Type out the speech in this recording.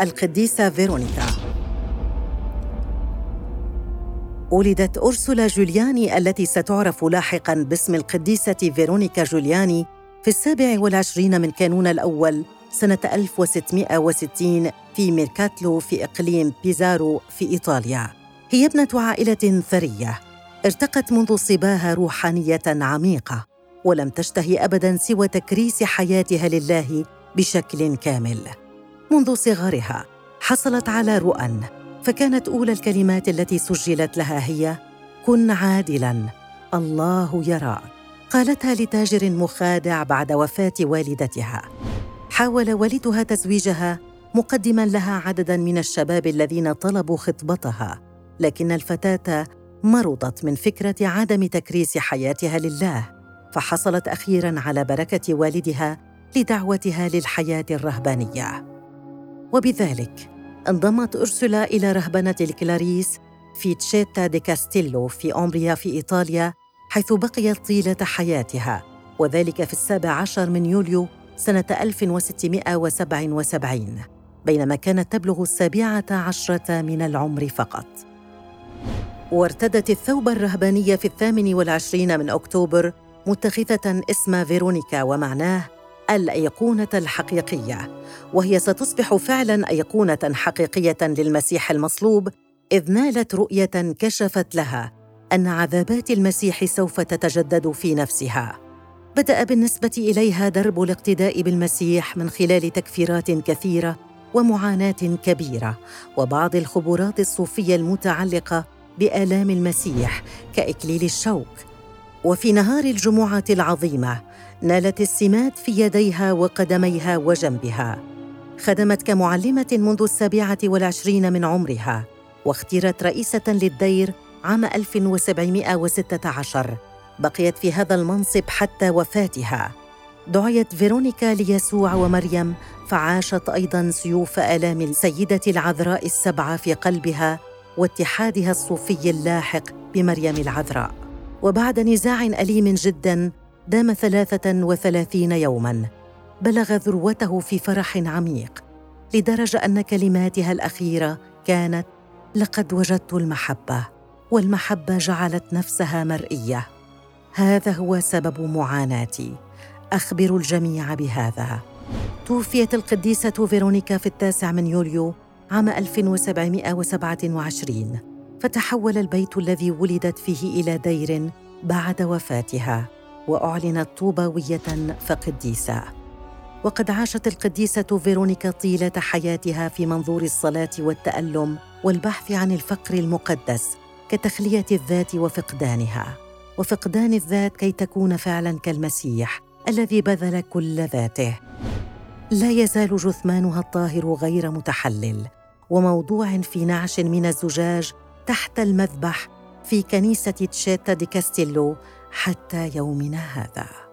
القديسة فيرونيكا. ولدت أرسولا جولياني التي ستعرف لاحقاً باسم القديسة فيرونيكا جولياني في السابع والعشرين من كانون الأول سنة 1660 في ميركاتلو في إقليم بيزارو في إيطاليا. هي ابنة عائلة ثرية. ارتقت منذ صباها روحانية عميقة ولم تشتهي أبداً سوى تكريس حياتها لله بشكل كامل. منذ صغرها حصلت على رؤى فكانت أولى الكلمات التي سجلت لها هي كن عادلا الله يراك قالتها لتاجر مخادع بعد وفاة والدتها. حاول والدها تزويجها مقدما لها عددا من الشباب الذين طلبوا خطبتها لكن الفتاة مرضت من فكرة عدم تكريس حياتها لله فحصلت أخيرا على بركة والدها لدعوتها للحياة الرهبانية. وبذلك انضمت أرسولا إلى رهبنة الكلاريس في تشيتا دي كاستيلو في أومبريا في إيطاليا حيث بقيت طيلة حياتها وذلك في السابع عشر من يوليو سنة 1677 بينما كانت تبلغ السابعة عشرة من العمر فقط. وارتدت الثوب الرهباني في الثامن والعشرين من أكتوبر متخذة اسم فيرونيكا ومعناه الأيقونة الحقيقية وهي ستصبح فعلا أيقونة حقيقية للمسيح المصلوب إذ نالت رؤية كشفت لها أن عذابات المسيح سوف تتجدد في نفسها. بدأ بالنسبة إليها درب الاقتداء بالمسيح من خلال تكفيرات كثيرة ومعاناة كبيرة وبعض الخبرات الصوفية المتعلقة بآلام المسيح كإكليل الشوك. وفي نهار الجمعة العظيمة نالت السمات في يديها وقدميها وجنبها. خدمت كمعلمة منذ السابعة والعشرين من عمرها واختيرت رئيسة للدير عام 1716 بقيت في هذا المنصب حتى وفاتها. دعيت فيرونيكا ليسوع ومريم فعاشت أيضا سيوف آلام السيدة العذراء السبعة في قلبها واتحادها الصوفي اللاحق بمريم العذراء. وبعد نزاع أليم جدا دام ثلاثة وثلاثين يوماً بلغ ذروته في فرح عميق لدرجة أن كلماتها الأخيرة كانت لقد وجدت المحبة والمحبة جعلت نفسها مرئية. هذا هو سبب معاناتي. أخبر الجميع بهذا. توفيت القديسة فيرونيكا في التاسع من يوليو عام 1727 فتحول البيت الذي ولدت فيه إلى دير بعد وفاتها. واعلنت طوباوية فقديسة. وقد عاشت القديسة فيرونيكا طيلة حياتها في منظور الصلاة والتألم والبحث عن الفقر المقدس كتخلية الذات وفقدانها. وفقدان الذات كي تكون فعلا كالمسيح الذي بذل كل ذاته. لا يزال جثمانها الطاهر غير متحلل وموضوع في نعش من الزجاج تحت المذبح في كنيسة تشيتا دي كاستيلو حتى يومنا هذا.